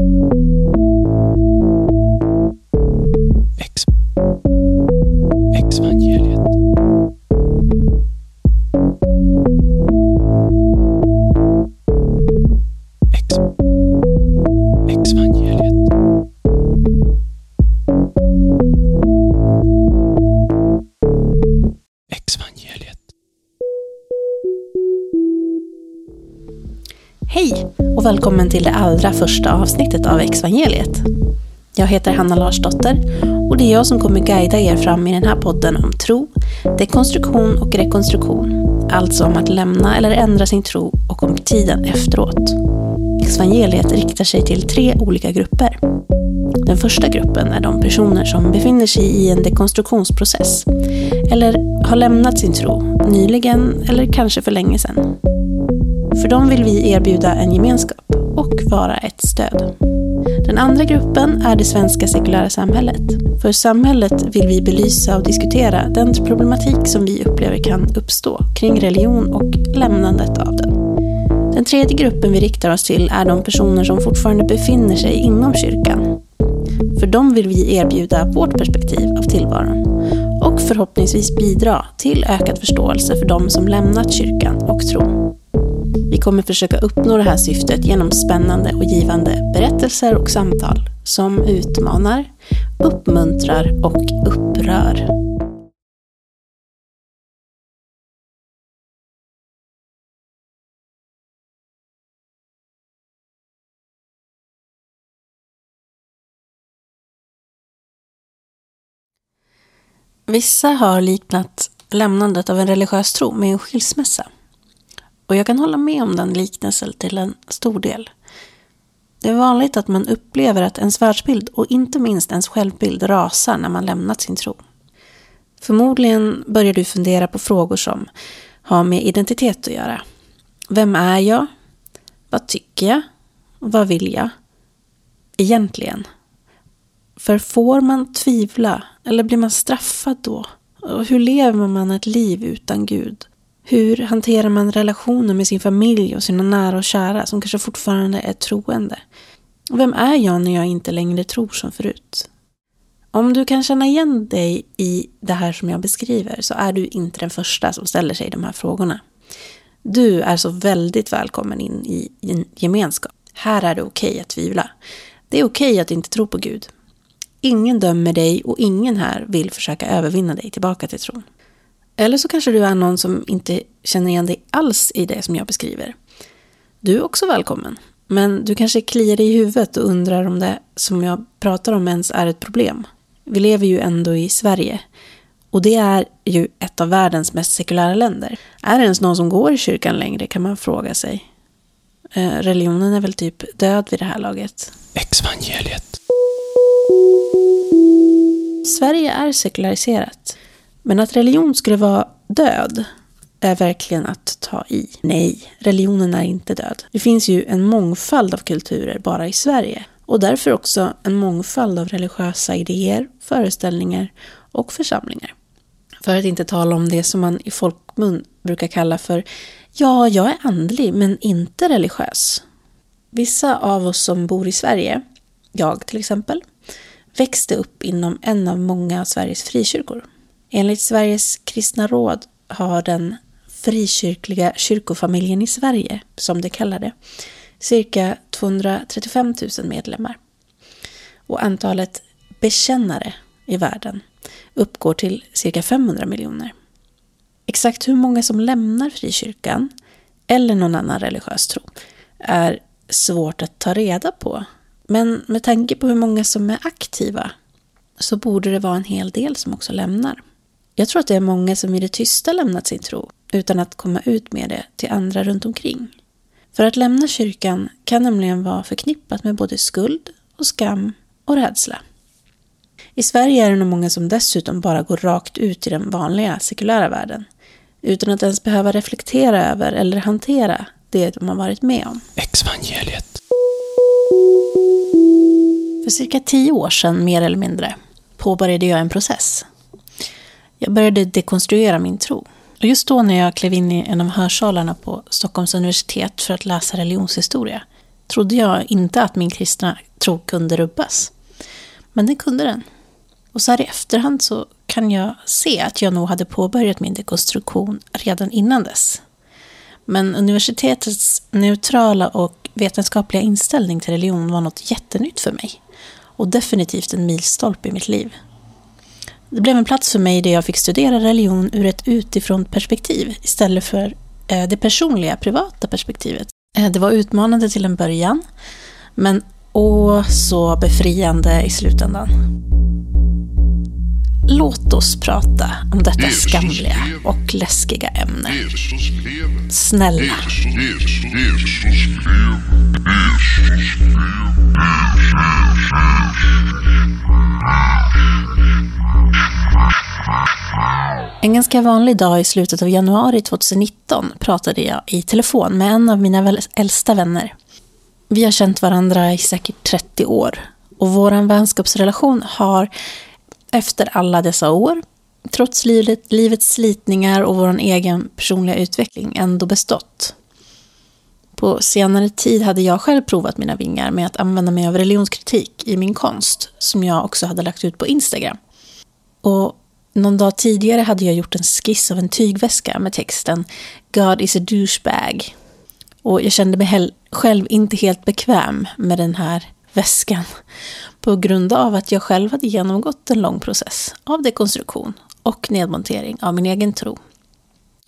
Ex... välkommen till det allra första avsnittet av Exvangeliet. Jag heter Hanna Larsdotter och det är jag som kommer guida er fram i den här podden om tro, dekonstruktion och rekonstruktion. Alltså om att lämna eller ändra sin tro och om tiden efteråt. Exvangeliet riktar sig till tre olika grupper. Den första gruppen är de personer som befinner sig i en dekonstruktionsprocess eller har lämnat sin tro nyligen eller kanske för länge sedan. För dem vill vi erbjuda en gemenskap och vara ett stöd. Den andra gruppen är det svenska sekulära samhället. För samhället vill vi belysa och diskutera den problematik som vi upplever kan uppstå kring religion och lämnandet av den. Den tredje gruppen vi riktar oss till är de personer som fortfarande befinner sig inom kyrkan. För dem vill vi erbjuda vårt perspektiv av tillvaron och förhoppningsvis bidra till ökad förståelse för de som lämnat kyrkan och tron. Vi kommer försöka uppnå det här syftet genom spännande och givande berättelser och samtal som utmanar, uppmuntrar och upprör. Vissa har liknat lämnandet av en religiös tro med en skilsmässa. Och jag kan hålla med om den liknelsen till en stor del. Det är vanligt att man upplever att ens världsbild och inte minst ens självbild rasar när man lämnat sin tro. Förmodligen börjar du fundera på frågor som har med identitet att göra. Vem är jag? Vad tycker jag? Vad vill jag? Egentligen. För får man tvivla eller blir man straffad då? Och hur lever man ett liv utan Gud? Hur hanterar man relationer med sin familj och sina nära och kära som kanske fortfarande är troende? Och vem är jag när jag inte längre tror som förut? Om du kan känna igen dig i det här som jag beskriver så är du inte den första som ställer sig de här frågorna. Du är så väldigt välkommen in i en gemenskap. Här är det okej okay att tvivla. Det är okej okay att inte tro på Gud. Ingen dömer dig och ingen här vill försöka övervinna dig tillbaka till tron. Eller så kanske du är någon som inte känner igen dig alls i det som jag beskriver. Du är också välkommen. Men du kanske kliar dig i huvudet och undrar om det som jag pratar om ens är ett problem. Vi lever ju ändå i Sverige. Och det är ju ett av världens mest sekulära länder. Är det ens någon som går i kyrkan längre kan man fråga sig. Eh, religionen är väl typ död vid det här laget. Exvangeliet. Sverige är sekulariserat. Men att religion skulle vara död är verkligen att ta i. Nej, religionen är inte död. Det finns ju en mångfald av kulturer bara i Sverige. Och därför också en mångfald av religiösa idéer, föreställningar och församlingar. För att inte tala om det som man i folkmun brukar kalla för Ja, jag är andlig men inte religiös. Vissa av oss som bor i Sverige, jag till exempel, växte upp inom en av många av Sveriges frikyrkor. Enligt Sveriges kristna råd har den frikyrkliga kyrkofamiljen i Sverige, som det kallar det, cirka 235 000 medlemmar. Och antalet bekännare i världen uppgår till cirka 500 miljoner. Exakt hur många som lämnar frikyrkan eller någon annan religiös tro är svårt att ta reda på. Men med tanke på hur många som är aktiva så borde det vara en hel del som också lämnar. Jag tror att det är många som i det tysta lämnat sin tro utan att komma ut med det till andra runt omkring. För att lämna kyrkan kan nämligen vara förknippat med både skuld och skam och rädsla. I Sverige är det nog många som dessutom bara går rakt ut i den vanliga sekulära världen utan att ens behöva reflektera över eller hantera det de har varit med om. Exvangeliet. För cirka tio år sedan, mer eller mindre, påbörjade jag en process jag började dekonstruera min tro. Och just då när jag klev in i en av hörsalarna på Stockholms universitet för att läsa religionshistoria trodde jag inte att min kristna tro kunde rubbas. Men det kunde den. Och så här i efterhand så kan jag se att jag nog hade påbörjat min dekonstruktion redan innan dess. Men universitetets neutrala och vetenskapliga inställning till religion var något jättenytt för mig. Och definitivt en milstolpe i mitt liv. Det blev en plats för mig där jag fick studera religion ur ett utifrån perspektiv istället för eh, det personliga, privata perspektivet. Eh, det var utmanande till en början, men åh så befriande i slutändan. Låt oss prata om detta skamliga och läskiga ämne. Snälla. En ganska vanlig dag i slutet av januari 2019 pratade jag i telefon med en av mina äldsta vänner. Vi har känt varandra i säkert 30 år och vår vänskapsrelation har efter alla dessa år, trots livet, livets slitningar och vår egen personliga utveckling, ändå bestått. På senare tid hade jag själv provat mina vingar med att använda mig av religionskritik i min konst, som jag också hade lagt ut på Instagram. Och någon dag tidigare hade jag gjort en skiss av en tygväska med texten God is a douchebag. Och jag kände mig själv inte helt bekväm med den här väskan på grund av att jag själv hade genomgått en lång process av dekonstruktion och nedmontering av min egen tro.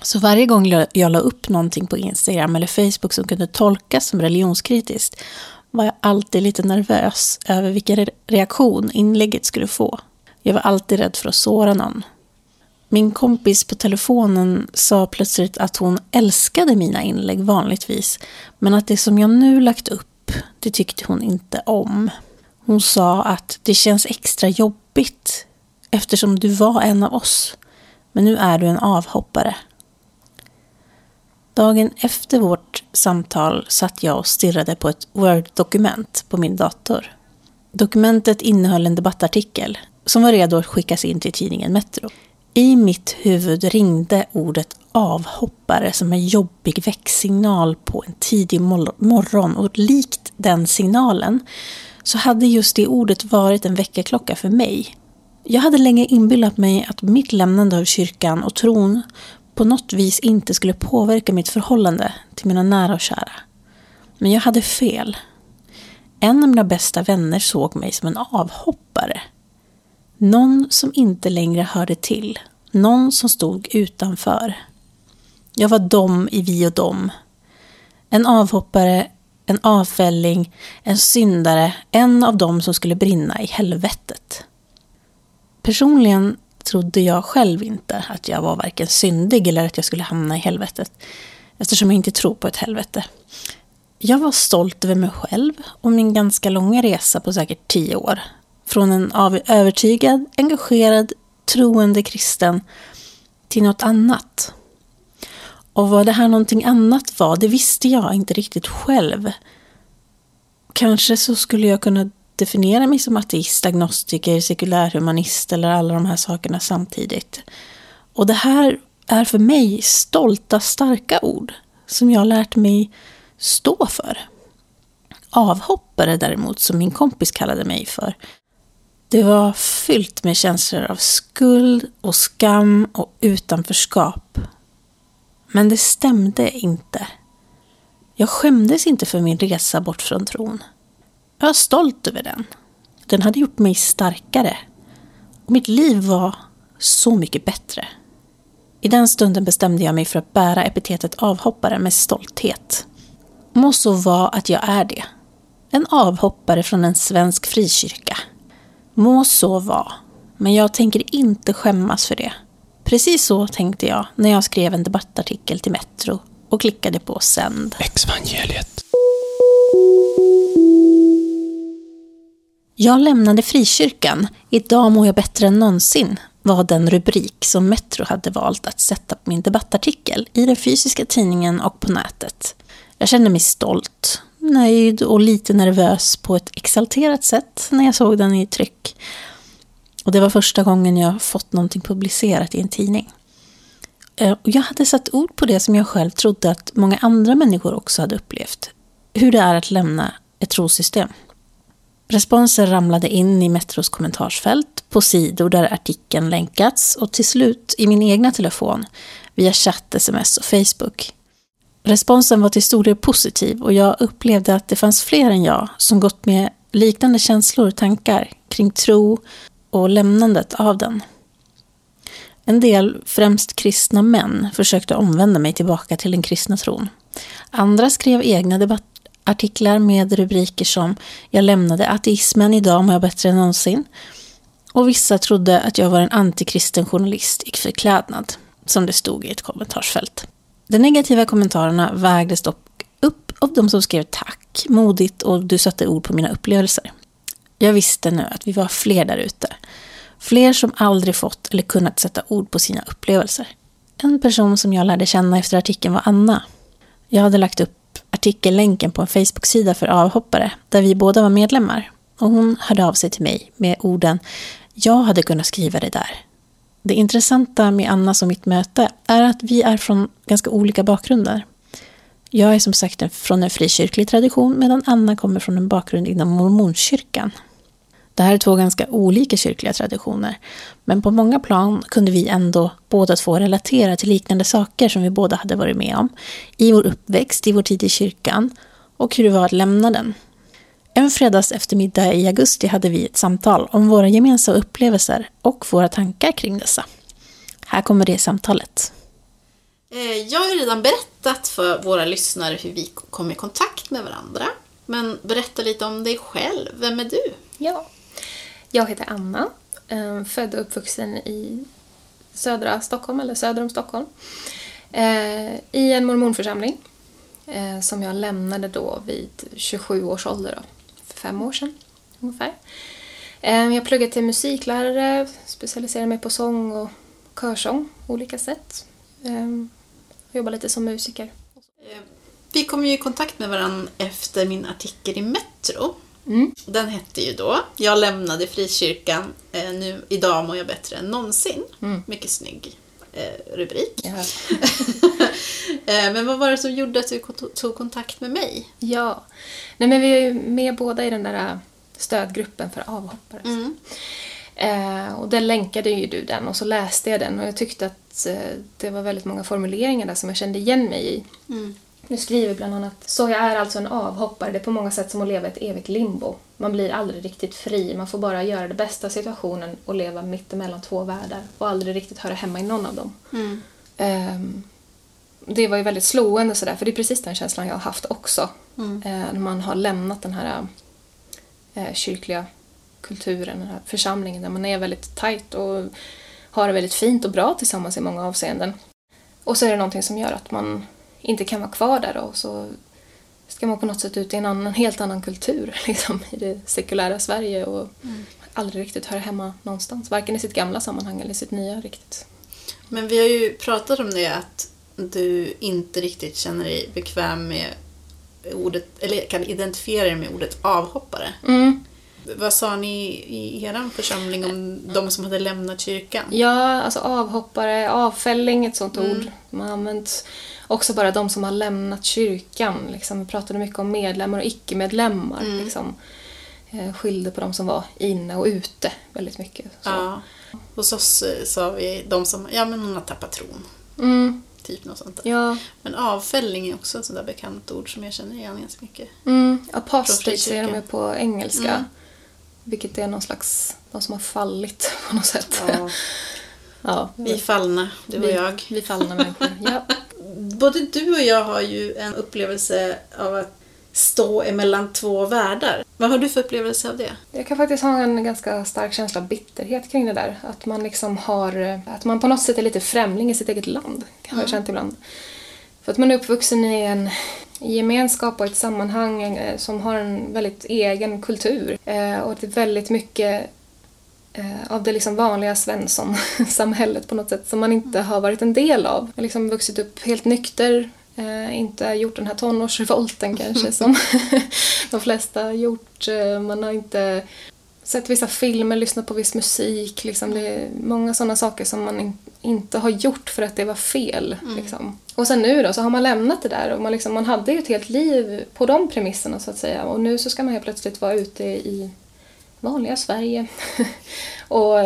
Så varje gång jag la upp någonting på Instagram eller Facebook som kunde tolkas som religionskritiskt var jag alltid lite nervös över vilken reaktion inlägget skulle få. Jag var alltid rädd för att såra någon. Min kompis på telefonen sa plötsligt att hon älskade mina inlägg vanligtvis, men att det som jag nu lagt upp, det tyckte hon inte om. Hon sa att det känns extra jobbigt eftersom du var en av oss, men nu är du en avhoppare. Dagen efter vårt samtal satt jag och stirrade på ett Word-dokument på min dator. Dokumentet innehöll en debattartikel som var redo att skickas in till tidningen Metro. I mitt huvud ringde ordet avhoppare som en jobbig väcksignal på en tidig morgon och likt den signalen så hade just det ordet varit en väckarklocka för mig. Jag hade länge inbillat mig att mitt lämnande av kyrkan och tron på något vis inte skulle påverka mitt förhållande till mina nära och kära. Men jag hade fel. En av mina bästa vänner såg mig som en avhoppare. Någon som inte längre hörde till. Någon som stod utanför. Jag var dom i vi och dom. En avhoppare, en avfälling, en syndare, en av dem som skulle brinna i helvetet. Personligen trodde jag själv inte att jag var varken syndig eller att jag skulle hamna i helvetet. Eftersom jag inte tror på ett helvete. Jag var stolt över mig själv och min ganska långa resa på säkert tio år. Från en övertygad, engagerad, troende kristen till något annat. Och vad det här någonting annat var, det visste jag inte riktigt själv. Kanske så skulle jag kunna definiera mig som ateist, agnostiker, sekulärhumanist eller alla de här sakerna samtidigt. Och det här är för mig stolta, starka ord som jag har lärt mig stå för. Avhoppare däremot, som min kompis kallade mig för, det var fyllt med känslor av skuld och skam och utanförskap. Men det stämde inte. Jag skämdes inte för min resa bort från tron. Jag var stolt över den. Den hade gjort mig starkare. Och mitt liv var så mycket bättre. I den stunden bestämde jag mig för att bära epitetet avhoppare med stolthet. Må så vara att jag är det. En avhoppare från en svensk frikyrka. Må så vara. Men jag tänker inte skämmas för det. Precis så tänkte jag när jag skrev en debattartikel till Metro och klickade på sänd. Exvangeliet. Jag lämnade frikyrkan. Idag mår jag bättre än någonsin var den rubrik som Metro hade valt att sätta på min debattartikel i den fysiska tidningen och på nätet. Jag kände mig stolt, nöjd och lite nervös på ett exalterat sätt när jag såg den i tryck. Och det var första gången jag fått någonting publicerat i en tidning. Eh, och jag hade satt ord på det som jag själv trodde att många andra människor också hade upplevt. hur det är att lämna ett trosystem. Responser ramlade in i Metros kommentarsfält, på sidor där artikeln länkats och till slut i min egna telefon via chatt, sms och Facebook. Responsen var till stor del positiv och jag upplevde att det fanns fler än jag som gått med liknande känslor och tankar kring tro och lämnandet av den. En del, främst kristna män, försökte omvända mig tillbaka till den kristna tron. Andra skrev egna debattartiklar med rubriker som “Jag lämnade ateismen, idag mår jag bättre än någonsin” och vissa trodde att jag var en antikristen journalist i förklädnad, som det stod i ett kommentarsfält. De negativa kommentarerna vägdes dock upp av de som skrev tack, modigt och du satte ord på mina upplevelser. Jag visste nu att vi var fler där ute. Fler som aldrig fått eller kunnat sätta ord på sina upplevelser. En person som jag lärde känna efter artikeln var Anna. Jag hade lagt upp artikellänken på en Facebook-sida för avhoppare där vi båda var medlemmar. Och hon hörde av sig till mig med orden “Jag hade kunnat skriva det där. Det intressanta med Annas och mitt möte är att vi är från ganska olika bakgrunder. Jag är som sagt från en frikyrklig tradition medan Anna kommer från en bakgrund inom mormonkyrkan. Det här är två ganska olika kyrkliga traditioner, men på många plan kunde vi ändå båda två relatera till liknande saker som vi båda hade varit med om i vår uppväxt, i vår tid i kyrkan och hur det var att lämna den. En fredags eftermiddag i augusti hade vi ett samtal om våra gemensamma upplevelser och våra tankar kring dessa. Här kommer det samtalet. Eh, Jag har redan berättat för våra lyssnare hur vi kom i kontakt med varandra. Men berätta lite om dig själv. Vem är du? Ja. Jag heter Anna, eh, född och uppvuxen i södra Stockholm, eller söder om Stockholm. Eh, I en mormonförsamling som jag lämnade då vid 27 års ålder, då, fem år sedan ungefär. Eh, Jag pluggade till musiklärare, specialiserade mig på sång och körsång på olika sätt. Eh, Jobbar lite som musiker. Eh, Vi kom ju i kontakt med varandra efter min artikel i Metro. Mm. Den hette ju då Jag lämnade frikyrkan, eh, nu idag mår jag bättre än någonsin. Mm. Mycket snygg eh, rubrik. Ja. Eh, Men vad var det som gjorde att du tog kontakt med mig? ja. Nej, men vi är ju med båda i den där äh, stödgruppen för avhoppare. Mm. Eh, och där länkade ju du den och så läste jag den och jag tyckte att eh, det var väldigt många formuleringar där som jag kände igen mig i. Mm. Du skriver bland annat Så jag är alltså en avhoppare. Det är på många sätt som att leva ett evigt limbo. Man blir aldrig riktigt fri. Man får bara göra det bästa av situationen och leva mitt emellan två världar och aldrig riktigt höra hemma i någon av dem. Mm. Ehm, det var ju väldigt slående sådär, för det är precis den känslan jag har haft också. Mm. Eh, när man har lämnat den här eh, kyrkliga kulturen, den här församlingen där man är väldigt tajt och har det väldigt fint och bra tillsammans i många avseenden. Och så är det någonting som gör att man inte kan vara kvar där och så ska man på något sätt ut i en annan, helt annan kultur liksom, i det sekulära Sverige och aldrig riktigt höra hemma någonstans. Varken i sitt gamla sammanhang eller i sitt nya riktigt. Men vi har ju pratat om det att du inte riktigt känner dig bekväm med ordet, eller kan identifiera dig med ordet avhoppare. Mm. Vad sa ni i er församling om de som hade lämnat kyrkan? Ja, alltså avhoppare, avfälling, ett sånt ord man har använt. Också bara de som har lämnat kyrkan. Liksom. Vi pratade mycket om medlemmar och icke-medlemmar. Liksom. Eh, skilde på de som var inne och ute väldigt mycket. Så. Ja. Hos oss eh, sa vi de som, ja men hon har tappat tron. Mm, Typ något sånt där. ja. Men avfällning är också ett sånt där bekant ord som jag känner igen ganska mycket. Mm, apostate säger de ju på engelska. Mm. Vilket är någon slags, de som har fallit på något sätt. Ja. ja, Vi fallna, du och vi, jag. Vi fallna människor. Ja. Både du och jag har ju en upplevelse av att stå emellan två världar. Vad har du för upplevelse av det? Jag kan faktiskt ha en ganska stark känsla av bitterhet kring det där. Att man liksom har, att man på något sätt är lite främling i sitt eget land, har jag känt ibland. För att man är uppvuxen i en gemenskap och ett sammanhang eh, som har en väldigt egen kultur. Eh, och det är väldigt mycket eh, av det liksom vanliga Svensson-samhället på något sätt som man inte har varit en del av. Jag har liksom vuxit upp helt nykter, inte gjort den här tonårsrevolten kanske som de flesta har gjort. Man har inte sett vissa filmer, lyssnat på viss musik. Liksom. Det är många sådana saker som man in, inte har gjort för att det var fel. Liksom. och sen nu då så har man lämnat det där och man, liksom, man hade ju ett helt liv på de premisserna så att säga och nu så ska man helt plötsligt vara ute i vanliga Sverige och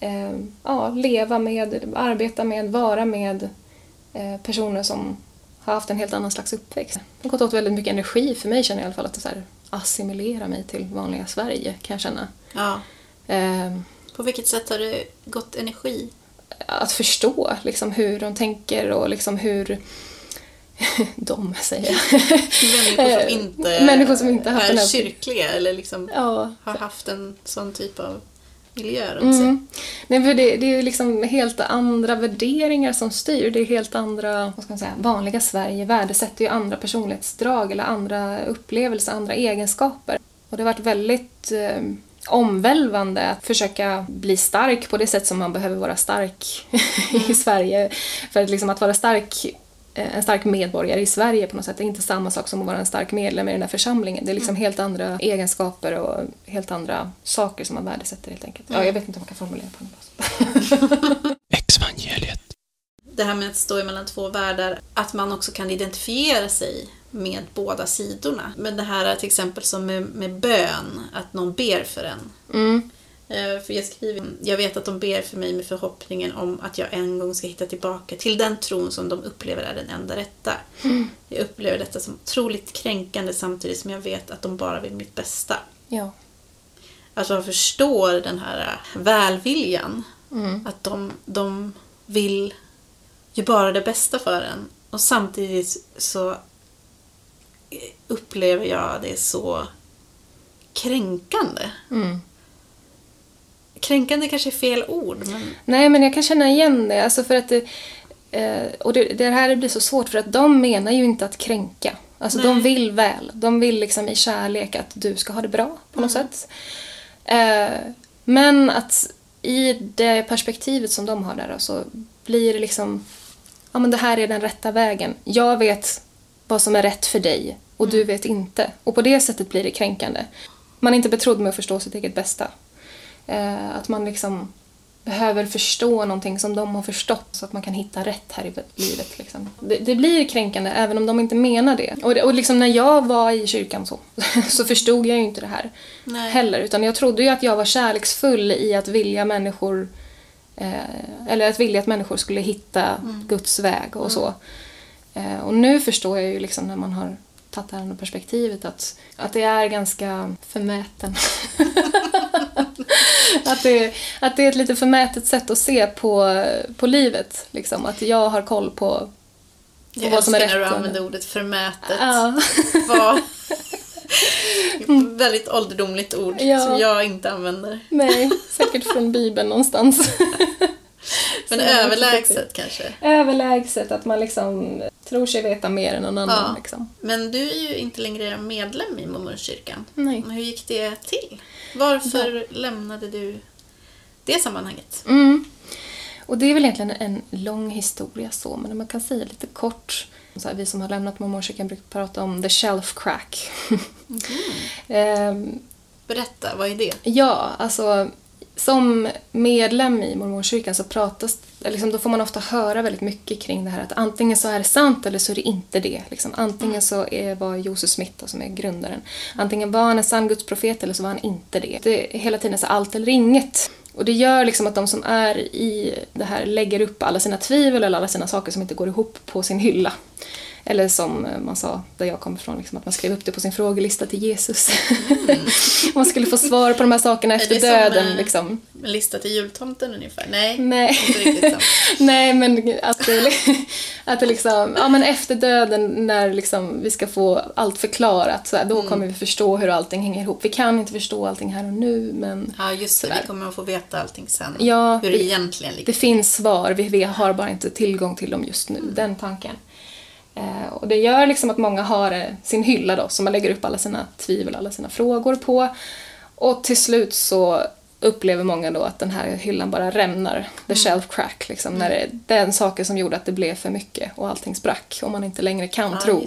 eh, ja, leva med, arbeta med, vara med eh, personer som har haft en helt annan slags uppväxt. Det har gått åt väldigt mycket energi för mig känner jag i alla fall att så här, assimilera mig till vanliga Sverige kan jag känna. Ja. Eh, På vilket sätt har det gått energi? att förstå liksom, hur de tänker och liksom hur de säger jag. Människor som inte, Eh, Människor som inte är kyrkliga eller liksom ja. har haft en sån typ av miljö runt sig. Mm. Nej, för det, det är liksom helt andra värderingar som styr. Det är helt andra, vad ska man säga, vanliga Sverige värdesätter ju andra personlighetsdrag eller andra upplevelser, andra egenskaper. Och det har varit väldigt eh, omvälvande att försöka bli stark på det sätt som man behöver vara stark i Sverige. För att, liksom, att vara stark en stark medborgare i Sverige på något sätt. Det är inte samma sak som att vara en stark medlem i den här församlingen. Det är liksom helt andra egenskaper och helt andra saker som man värdesätter helt enkelt. Ja, jag vet inte om man kan formulera på något sätt. Exvangeliet. Det här med att stå mellan två världar, att man också kan identifiera sig med båda sidorna. Men det här till exempel som med, med bön, att någon ber för en. Mm. Eh, För jag skriver, jag vet att de ber för mig med förhoppningen om att jag en gång ska hitta tillbaka till den tron som de upplever är den enda rätta. Jag upplever detta som otroligt kränkande samtidigt som jag vet att de bara vill mitt bästa. Ja. Att man förstår den här eh, välviljan. Mm. Att de, de vill ju bara det bästa för en. Och samtidigt så eh, upplever jag det så kränkande. Mm. Kränkande kanske är fel ord, men Nej, men jag kan känna igen det. Alltså för att det, eh, och det, det här blir så svårt för att de menar ju inte att kränka. Alltså de vill väl. De vill liksom i kärlek att du ska ha det bra på något sätt. Eh, men att i det perspektivet som de har där så blir det liksom ja men det här är den rätta vägen. Jag vet vad som är rätt för dig och du vet inte. Och på det sättet blir det kränkande. Man är inte betrodd med att förstå sitt eget bästa. Eh, att man liksom behöver förstå någonting som de har förstått så att man kan hitta rätt här i livet. Liksom. Det, det blir kränkande även om de inte menar det. Och, det, och liksom när jag var i kyrkan så, så förstod jag ju inte det här Nej. heller. Utan jag trodde ju att jag var kärleksfull i att vilja människor eh, eller att vilja att människor skulle hitta Guds väg och så. Eh, och nu förstår jag ju liksom när man har tagit det här perspektivet att, att det är ganska förmäten. att, det, att det är ett lite förmätet sätt att se på, på livet. Liksom. Att jag har koll på, på jag vad som är älskar rätt. när du använder ordet förmätet. Ja. Vad... Väldigt ålderdomligt ord Ja. som jag inte använder. Nej, säkert från Bibeln någonstans. Men jag överlägset kanske. Överlägset att man liksom tror sig veta mer än någon annan. Ja. Liksom. Men du är ju inte längre medlem i Mormonskyrkan. Nej. Men hur gick det till? Varför lämnade du det sammanhanget? Mm. Och det är väl egentligen en lång historia så, men man kan säga lite kort. Så här, vi som har lämnat Mormonskyrkan brukar prata om the shelf crack. Ehm, Berätta, vad är det? ja, alltså som medlem i Mormonkyrkan så pratas liksom, då får man ofta höra väldigt mycket kring det här att antingen så är det sant eller så är det inte det. Liksom. Antingen så är, var Josef Smith då, som är grundaren, antingen var han en sann gudsprofet eller så var han inte det. Det är hela tiden så allt eller inget. Och det gör liksom att de som är i det här lägger upp alla sina tvivel eller alla sina saker som inte går ihop på sin hylla. Eller som man sa, där jag kommer ifrån, liksom, att man skrev upp det på sin frågelista till Jesus. man skulle få svar på de här sakerna efter som, döden. eh, Liksom. En lista till jultomten ungefär? Nej, Nej. inte riktigt sant. Nej, men att det, att det liksom, ja men efter döden när liksom vi ska få allt förklarat, så här, Mm. då kommer vi förstå hur allting hänger ihop. Vi kan inte förstå allting här och nu, men Ja, just det. Vi kommer att få veta allting sen. Ja, hur det egentligen ligger det finns svar, vi, vi har bara inte tillgång till dem just nu. Den tanken. Eh, och det gör liksom att många har eh, sin hylla då, som man lägger upp alla sina tvivel, alla sina frågor på. Och till slut så upplever många då att den här hyllan bara rämnar, the shelf crack, liksom, när det, den saken som gjorde att det blev för mycket och allting sprack och man inte längre kan Ja, tro.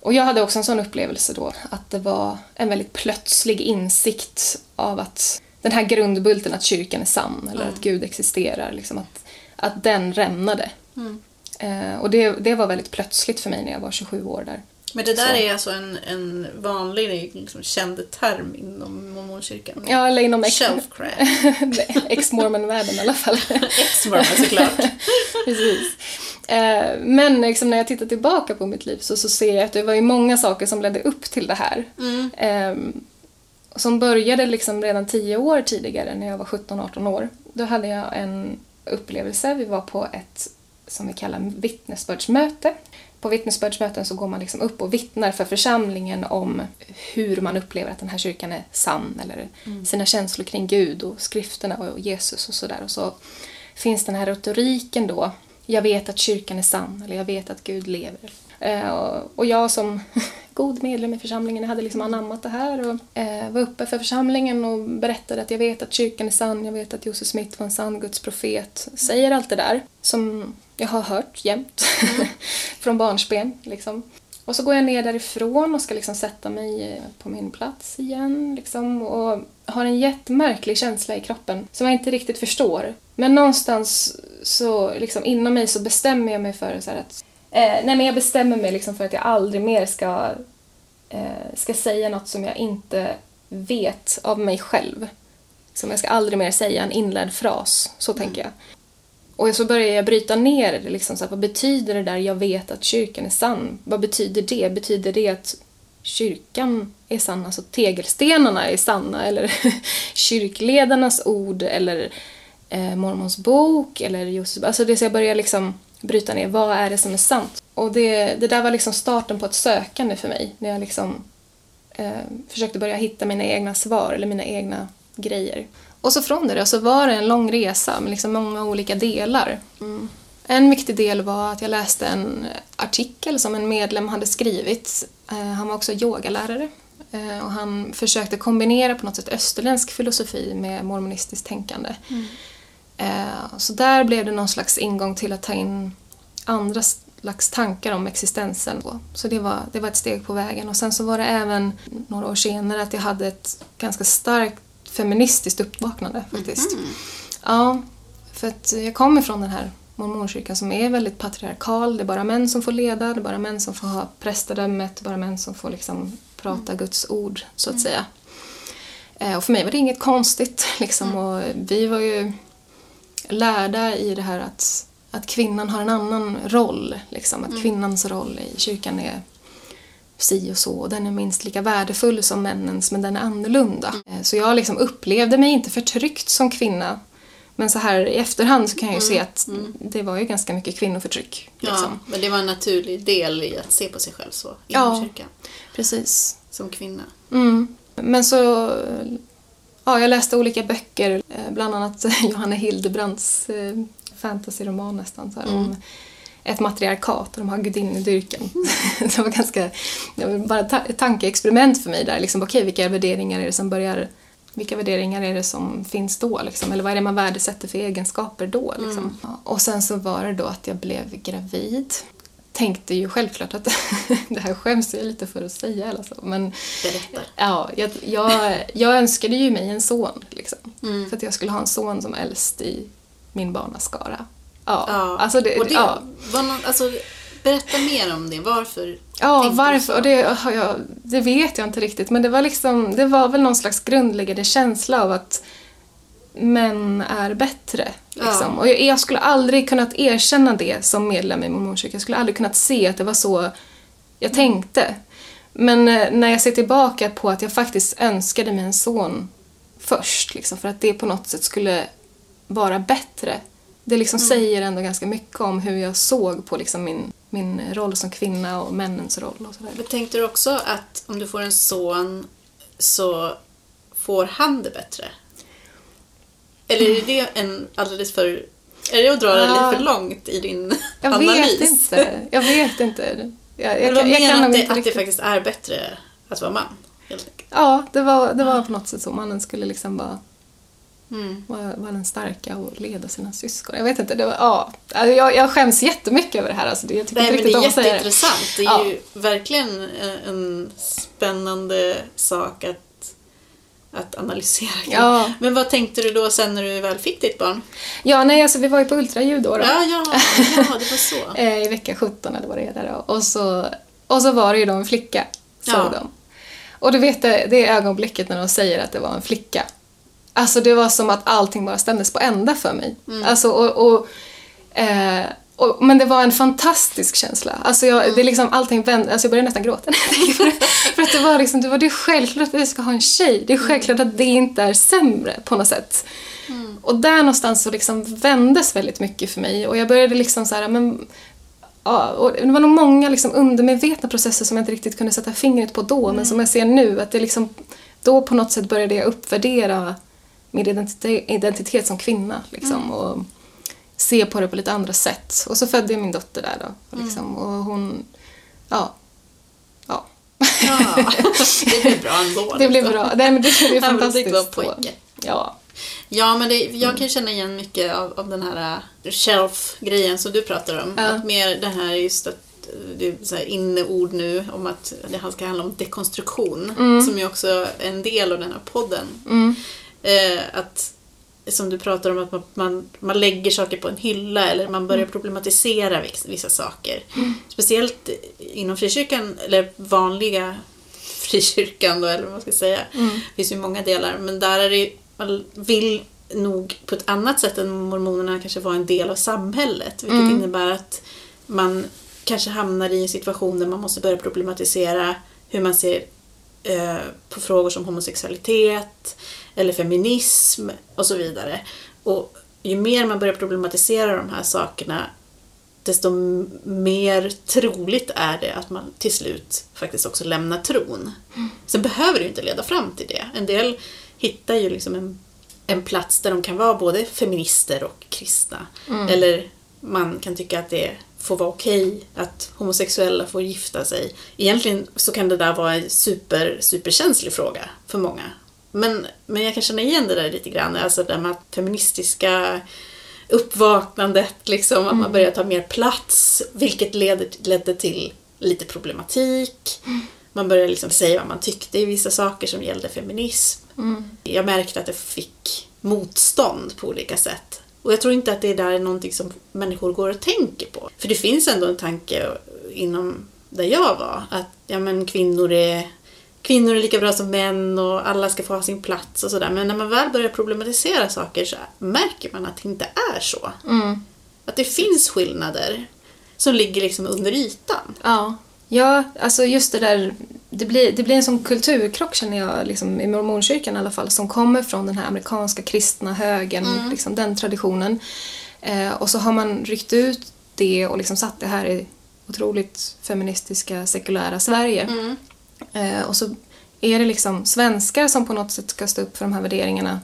Och jag hade också en sån upplevelse då, att det var en väldigt plötslig insikt av att den här grundbulten att kyrkan är sann eller att Gud existerar, liksom att, att den rämnade. Eh, och det, det var väldigt plötsligt för mig när jag var 27 år där. Men det där Så. är alltså en, en vanlig liksom, känd term inom mormonkyrkan. Ja, eller inom ex- ex-mormon-världen i alla fall. Ex-mormon såklart. Precis. Eh, men liksom när jag tittar tillbaka på mitt liv så, så ser jag att det var ju många saker som ledde upp till det här. Mm. Eh, som började liksom redan tio år tidigare när jag var 17-18 år. Då hade jag en upplevelse. Vi var på ett som vi kallar vittnesbördsmöte. På vittnesbördsmöten så går man liksom upp och vittnar för församlingen om hur man upplever att den här kyrkan är sann eller sina känslor kring Gud och skrifterna och Jesus och sådär. Och så finns den här retoriken då. Jag vet att kyrkan är sann eller jag vet att Gud lever. Eh, och- och jag som god medlem i församlingen hade liksom anammat det här och eh, var uppe för församlingen och berättade att jag vet att kyrkan är sann, jag vet att Josef Smith var en sann Guds profet. Säger allt det där som jag har hört jämt från barnsben. Liksom. Och så går jag ner därifrån och ska liksom sätta mig eh, på min plats igen. Liksom, och har en jättemärklig känsla i kroppen som jag inte riktigt förstår. Men någonstans så liksom inom mig så bestämmer jag mig för så att eh, nej men jag bestämmer mig liksom för att jag aldrig mer ska, eh, ska säga något som jag inte vet av mig själv. Som jag ska aldrig mer säga en inlärd fras, så tänker jag. Och så började jag bryta ner det. Liksom, så här, vad betyder det där jag vet att kyrkan är sann? Vad betyder det? Betyder det att kyrkan är sann, alltså tegelstenarna är sanna? Eller kyrkledarnas ord? Eller eh, mormons bok? Eller Josef, alltså det så jag började liksom bryta ner. Vad är det som är sant? Och det, det där var liksom starten på ett sökande för mig. När jag liksom eh, försökte börja hitta mina egna svar eller mina egna grejer. Och så från det då, så var det en lång resa med liksom många olika delar. En viktig del var att jag läste en artikel som en medlem hade skrivit. Eh, han var också yogalärare eh, och han försökte kombinera på något sätt österländsk filosofi med mormonistiskt tänkande. Mm. Så där blev det någon slags ingång till att ta in andra slags tankar om existensen. Så det var, det var ett steg på vägen. Och sen så var det även några år senare att jag hade ett ganska starkt feministiskt uppvaknande faktiskt. Ja, för att jag kommer från den här mormonkyrkan som är väldigt patriarkal. Det är bara män som får leda, det är bara män som får ha prästadömet, det är bara män som får liksom prata Guds ord, så att säga. Eh, Och för mig var det inget konstigt. Liksom. Och vi var ju lärda i det här att, att kvinnan har en annan roll. Liksom. Att kvinnans roll i kyrkan är si och så. Och den är minst lika värdefull som männens, men den är annorlunda. Eh, Så jag liksom upplevde mig inte förtryckt som kvinna. Men så här i efterhand så kan jag ju se att det var ju ganska mycket kvinnoförtryck. Ja, Liksom. men det var en naturlig del i att se på sig själv så inom Ja. kyrkan. Precis. Som kvinna. Mm. Men så... Ja, jag läste olika böcker, eh, bland annat Johanna Hildebrands eh, fantasyroman nästan, så här, om ett matriarkat och de har gudinnedyrkan. det var ganska... Det var bara ett tankeexperiment för mig där. Liksom, Okej, vilka värderingar är det som börjar... Vilka värderingar är det som finns då? Liksom? Eller vad är det man värdesätter för egenskaper då? Liksom? Ja, och sen så var det då att jag blev gravid. Tänkte ju självklart att det här skäms jag lite för att säga. Alltså. Men Berätta. Ja, jag, jag, jag önskade ju mig en son. Liksom, För att jag skulle ha en son som äldst i min barnaskara. Ja, Ja, alltså det, och det ja. var någon, alltså, berätta mer om det. Varför Ja, varför? Och det, jag, det vet jag inte riktigt. Men det var, liksom, det var väl någon slags grundläggande känsla av att män är bättre. Liksom. Ja. Och jag, jag skulle aldrig kunnat erkänna det som medlem i mormonkyrkan. Jag skulle aldrig kunnat se att det var så jag tänkte. Men eh, när jag ser tillbaka på att jag faktiskt önskade mig en son först, liksom, för att det på något sätt skulle vara bättre. Det liksom säger ändå ganska mycket om hur jag såg på liksom min, min roll som kvinna och männens roll och sådär. Men tänkte du också att om du får en son så får han det bättre? Eller är det en alldeles för... Är det att dra det Ja. lite för långt i din Jag analys? vet inte. Jag vet inte. Jag, jag, vad jag, jag menar kan att, det, att det faktiskt är bättre att vara man? Ja, det var, det var på något sätt så. Mannen skulle liksom bara Mm. vara den starka och leda sina syskon. Jag vet inte. Det var, ja. Alltså, jag, jag skäms jättemycket över det här. Alltså, det, jag tycker Nej, inte men det är det. jätteintressant. Det är Ja. ju verkligen eh, en spännande sak att att analysera. Ja. Men vad tänkte du då sen när du väl fick ditt barn? Ja, nej, alltså vi var ju på ultraljud då. då. Ja, ja, ja det var så. Eh, I vecka 17 eller vad det då. Och så, och så var det ju då en flicka, såg Ja. de. Och du vet det, det ögonblicket när de säger att det var en flicka. Alltså det var som att allting bara stämdes på ända för mig. Mm. Alltså och, och, eh, och, men det var en fantastisk känsla. Alltså jag, Mm. det liksom allting vände, alltså jag började nästan gråta. För att det var liksom, det var det är självklart att vi ska ha en tjej. Det är självklart att det inte är sämre på något sätt. Och där någonstans så liksom vändes väldigt mycket för mig och jag började liksom så här, men Ja, och det var nog många liksom undermedvetna processer som jag inte riktigt kunde sätta fingret på då, men som jag ser nu att det liksom, då på något sätt började jag uppvärdera min identitet, identitet som kvinna liksom, och se på det på lite andra sätt. Och så födde jag min dotter där då, liksom, och hon, ja, ja. Ja, det blev bra ändå. Det blev liksom. bra. Nej, men det blev Ja, fantastiskt. då. pojke. Ja. Ja, men det, jag kan känna igen mycket av, av den här äh, shelf-grejen som du pratar om. Ja. Att mer det här just att äh, det är så här inneord nu om att det ska handla om dekonstruktion. Som ju också är en del av den här podden. Mm. Eh, att som du pratar om att man, man, man lägger saker på en hylla eller man börjar problematisera vissa, saker. Speciellt inom frikyrkan, eller vanliga frikyrkan då, eller vad man ska säga. Det finns ju många delar, men där är det man vill nog på ett annat sätt än mormonerna kanske vara en del av samhället. Vilket innebär att man kanske hamnar i en situation där man måste börja problematisera hur man ser eh, på frågor som homosexualitet eller feminism och så vidare. Och ju mer man börjar problematisera de här sakerna desto mer troligt är det att man till slut faktiskt också lämnar tron. Sen behöver det ju inte leda fram till det. En del hittar ju liksom en, en plats där de kan vara både feminister och kristna. Eller man kan tycka att det får vara okej att homosexuella får gifta sig. Egentligen så kan det där vara en super, superkänslig fråga för många. Men, men jag kan känna igen det där lite grann, alltså det med att feministiska uppvaknandet, liksom, att man börjar ta mer plats, vilket leder, ledde till lite problematik. Man började liksom säga vad man tyckte i vissa saker som gällde feminism. Jag märkte att det fick motstånd på olika sätt. Och jag tror inte att det där är någonting som människor går och tänker på. För det finns ändå en tanke inom där jag var, att ja, men kvinnor är Kvinnor är lika bra som män och alla ska få ha sin plats och sådär. Men när man väl börjar problematisera saker så märker man att det inte är så. Mm. Att det finns skillnader som ligger liksom under ytan. Ja. Ja, alltså just det där, det blir, det blir en sån kulturkrock känner jag, liksom, i mormonkyrkan i alla fall, som kommer från den här amerikanska kristna högen, liksom, den traditionen. Eh, och så har man ryckt ut det och liksom satt det här i otroligt feministiska, sekulära Sverige. Eh, och så är det liksom svenskar som på något sätt ska stå upp för de här värderingarna.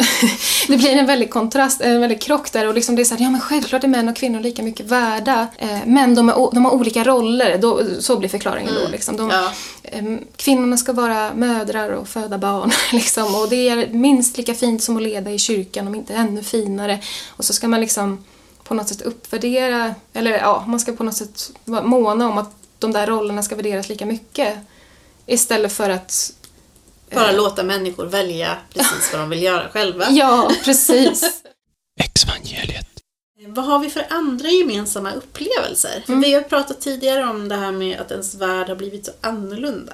det blir en väldig kontrast, en väldig krock där och liksom det är så här, ja men självklart är män och kvinnor lika mycket värda. Eh, men de, är, de har olika roller, då, så blir förklaringen då. Liksom. De, Ja. Ehm, Kvinnorna ska vara mödrar och föda barn. Liksom. Och det är minst lika fint som att leda i kyrkan, om inte ännu finare. Och så ska man liksom på något sätt uppvärdera, eller ja, man ska på något sätt vara måna om att de där rollerna ska värderas lika mycket. Istället för att... Bara låta människor välja precis vad de vill göra själva. Ja, precis. Exvangeliet. Vad har vi för andra gemensamma upplevelser? För Vi har pratat tidigare om det här med att ens värld har blivit så annorlunda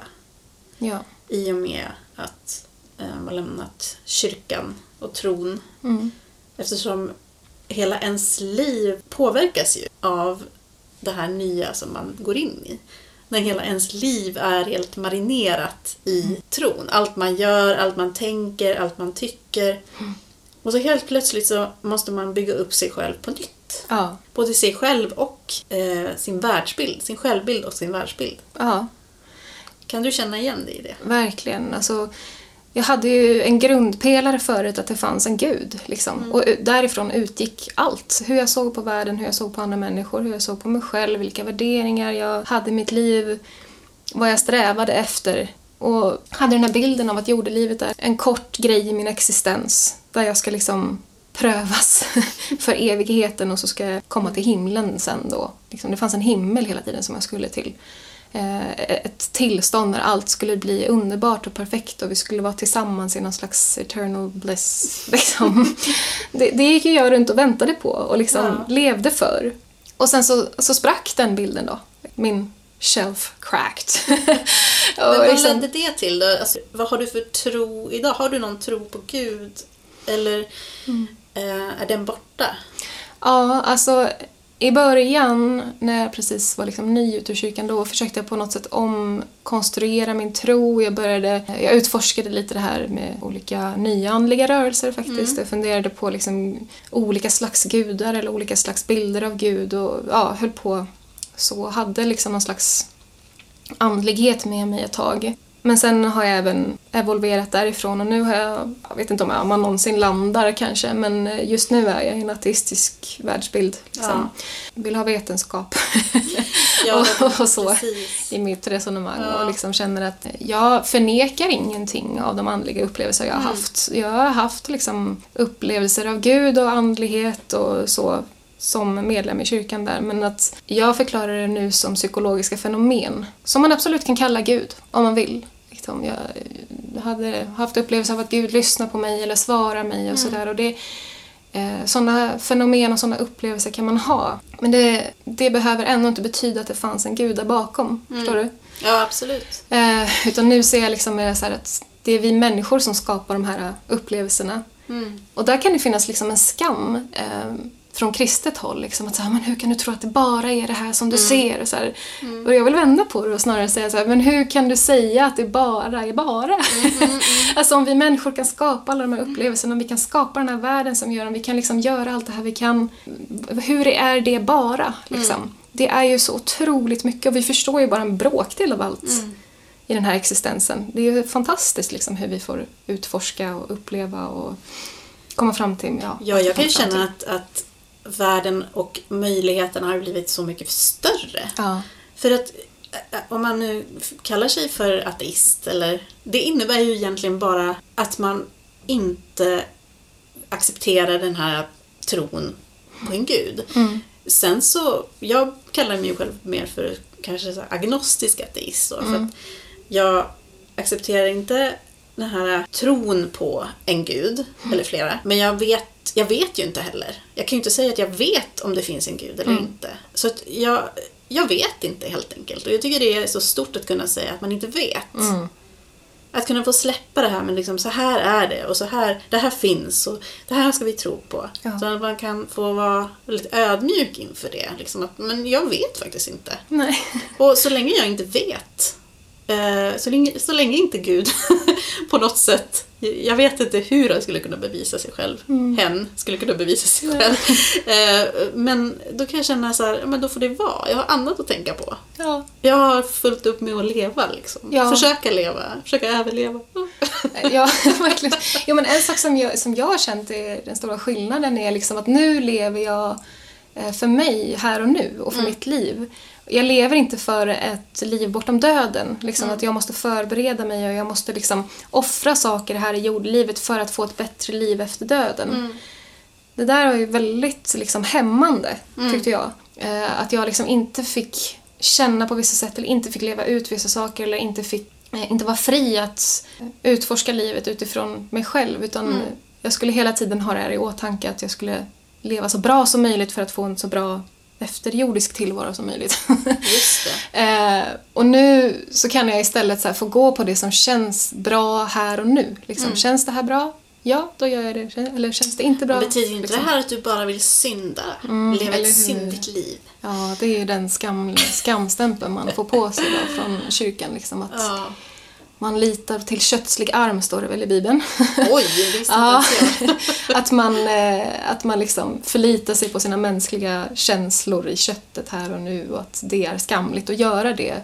Ja. i och med att eh, man lämnat kyrkan och tron. Mm. Eftersom hela ens liv påverkas ju av det här nya som man går in i. När hela ens liv är helt marinerat i tron. Allt man gör, allt man tänker, allt man tycker. Och så helt plötsligt så måste man bygga upp sig själv på nytt. Ja. Både sig själv och eh, sin världsbild. Sin självbild och sin världsbild. Ja. Kan du känna igen dig i det? Verkligen. Alltså, jag hade ju en grundpelare förut att det fanns en gud. Liksom. Och u- därifrån utgick allt. Hur jag såg på världen, hur jag såg på andra människor, hur jag såg på mig själv, vilka värderingar jag hade i mitt liv, vad jag strävade efter. Och hade den här bilden av att jordelivet är en kort grej i min existens där jag ska liksom prövas för evigheten och så ska jag komma till himlen sen då. Liksom, det fanns en himmel hela tiden som jag skulle till. Eh, ett tillstånd där allt skulle bli underbart och perfekt och vi skulle vara tillsammans i någon slags eternal bliss. Liksom. Det, det gick ju jag runt och väntade på och liksom Ja. levde för. Och sen så, så sprack den bilden då. Min shelf cracked. Men vad liksom, ledde det till då? Alltså, vad har du för tro idag? Har du någon tro på Gud? Eller Mm. eh, är den borta? Ja, alltså i början när jag precis var liksom ny ute ur kyrkan då försökte jag på något sätt omkonstruera min tro. Jag började, jag utforskade lite det här med olika nyandliga rörelser faktiskt. Jag funderade på liksom olika slags gudar eller olika slags bilder av Gud och ja, höll på så. Hade liksom någon slags andlighet med mig ett tag. Men sen har jag även evolverat därifrån och nu har jag, jag vet inte om jag, man någonsin landar kanske, men just nu är jag i en ateistisk världsbild. Liksom. Vill ha vetenskap Ja, och, och så precis. i mitt resonemang Ja. och liksom känner att jag förnekar ingenting av de andliga upplevelser jag har Mm. haft. Jag har haft liksom upplevelser av Gud och andlighet och så som medlem i kyrkan där men att jag förklarar det nu som psykologiska fenomen som man absolut kan kalla Gud om man vill. Liksom, jag hade haft upplevelser av att Gud lyssnar på mig eller svarar mig Mm. och sådär och det Eh, sådana fenomen och sådana upplevelser kan man ha. Men det, det behöver ändå inte betyda att det fanns en gud där bakom. Mm. Förstår du? Ja, absolut. Eh, utan nu ser jag liksom mer så att det är vi människor som skapar de här upplevelserna. Mm. Och där kan det finnas liksom en skam eh, från kristet håll. Liksom, att så här, men hur kan du tro att det bara är det här som du ser? Och, så här. och jag vill vända på det och snarare säga så här, men hur kan du säga att det bara är bara? alltså om vi människor kan skapa alla de här upplevelserna, om vi kan skapa den här världen som gör, om vi kan liksom göra allt det här vi kan. Hur är det bara? Liksom? Det är ju så otroligt mycket och vi förstår ju bara en bråkdel av allt i den här existensen. Det är ju fantastiskt liksom hur vi får utforska och uppleva och komma fram till... Ja, Ja, jag kan ju känna att, att världen och möjligheterna har blivit så mycket större. Ja. För att eh, om man nu kallar sig för ateist, eller, det innebär ju egentligen bara att man inte accepterar den här tron på en gud. Mm. Sen så, jag kallar mig själv mer för kanske så agnostisk ateist. Då, för Mm. att jag accepterar inte den här tron på en gud, eller flera. Men jag vet, jag vet ju inte heller. Jag kan ju inte säga att jag vet om det finns en gud eller Mm. inte. Så att jag, jag vet inte helt enkelt. Och jag tycker det är så stort att kunna säga att man inte vet. Mm. Att kunna få släppa det här med liksom, så här är det och så här, det här finns och det här ska vi tro på. Ja. Så att man kan få vara lite ödmjuk inför det. Liksom att, men jag vet faktiskt inte. Nej. Och så länge jag inte vet, eh, så, länge, så länge inte Gud på något sätt, jag vet inte hur han skulle kunna bevisa sig själv, hen skulle kunna bevisa sig Mm. Själv. Eh, men då kan jag känna så här, men då får det vara, jag har annat att tänka på. Ja. Jag har fullt upp med att leva liksom. Ja. Försöka leva, försöka överleva. ja, verkligen. Jo, men en sak som jag, som jag har känt är den stora skillnaden är liksom att nu lever jag eh, för mig här och nu och för mitt liv. Jag lever inte för ett liv bortom döden. Liksom att jag måste förbereda mig och jag måste liksom offra saker här i jordlivet för att få ett bättre liv efter döden. Det där var ju väldigt liksom hämmande, tyckte jag. Eh, att jag liksom inte fick känna på vissa sätt eller inte fick leva ut vissa saker eller inte fick eh, inte vara fri att utforska livet utifrån mig själv utan jag skulle hela tiden ha det här i åtanke att jag skulle leva så bra som möjligt för att få en så bra efterjordisk tillvaro som möjligt. Just det. Eh, och nu så kan jag istället så få gå på det som känns bra här och nu. Liksom, Känns det här bra? Ja, då gör jag det. Eller känns det inte bra? Betyder inte liksom. det här att du bara vill synda? Mm, Leva ett syndigt liv? Ja, det är ju den skam, skamstämpeln man får på sig då från kyrkan. Liksom, att Ja. Man litar till kötslig arm, står det väl i Bibeln. Oj, det visste Ja, att man, eh, att man liksom förlitar sig på sina mänskliga känslor i köttet här och nu och att det är skamligt att göra det.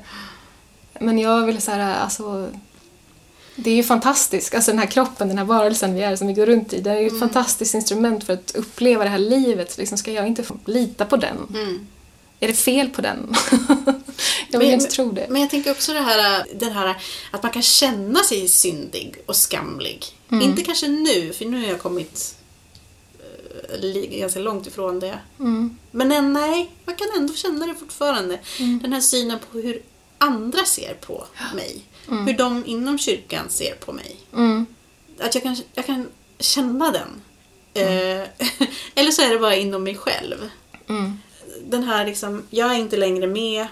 Men jag vill säga, alltså det är ju fantastiskt, alltså den här kroppen, den här varelsen vi är som vi går runt i, det är ju ett fantastiskt instrument för att uppleva det här livet. Liksom ska jag inte lita på den? Mm. Är det fel på den? jag vill Men- inte tro det. Men jag tänker också det här, den här att man kan känna sig syndig och skamlig. Mm. Inte kanske nu, för nu har jag kommit eh, ganska långt ifrån det. Mm. Men nej, man kan ändå känna det fortfarande. Den här synen på hur andra ser på mig. Hur de inom kyrkan ser på mig. Mm. Att jag kan, jag kan känna den. Eh, eller så är det bara inom mig själv. Den här liksom, jag är inte längre med,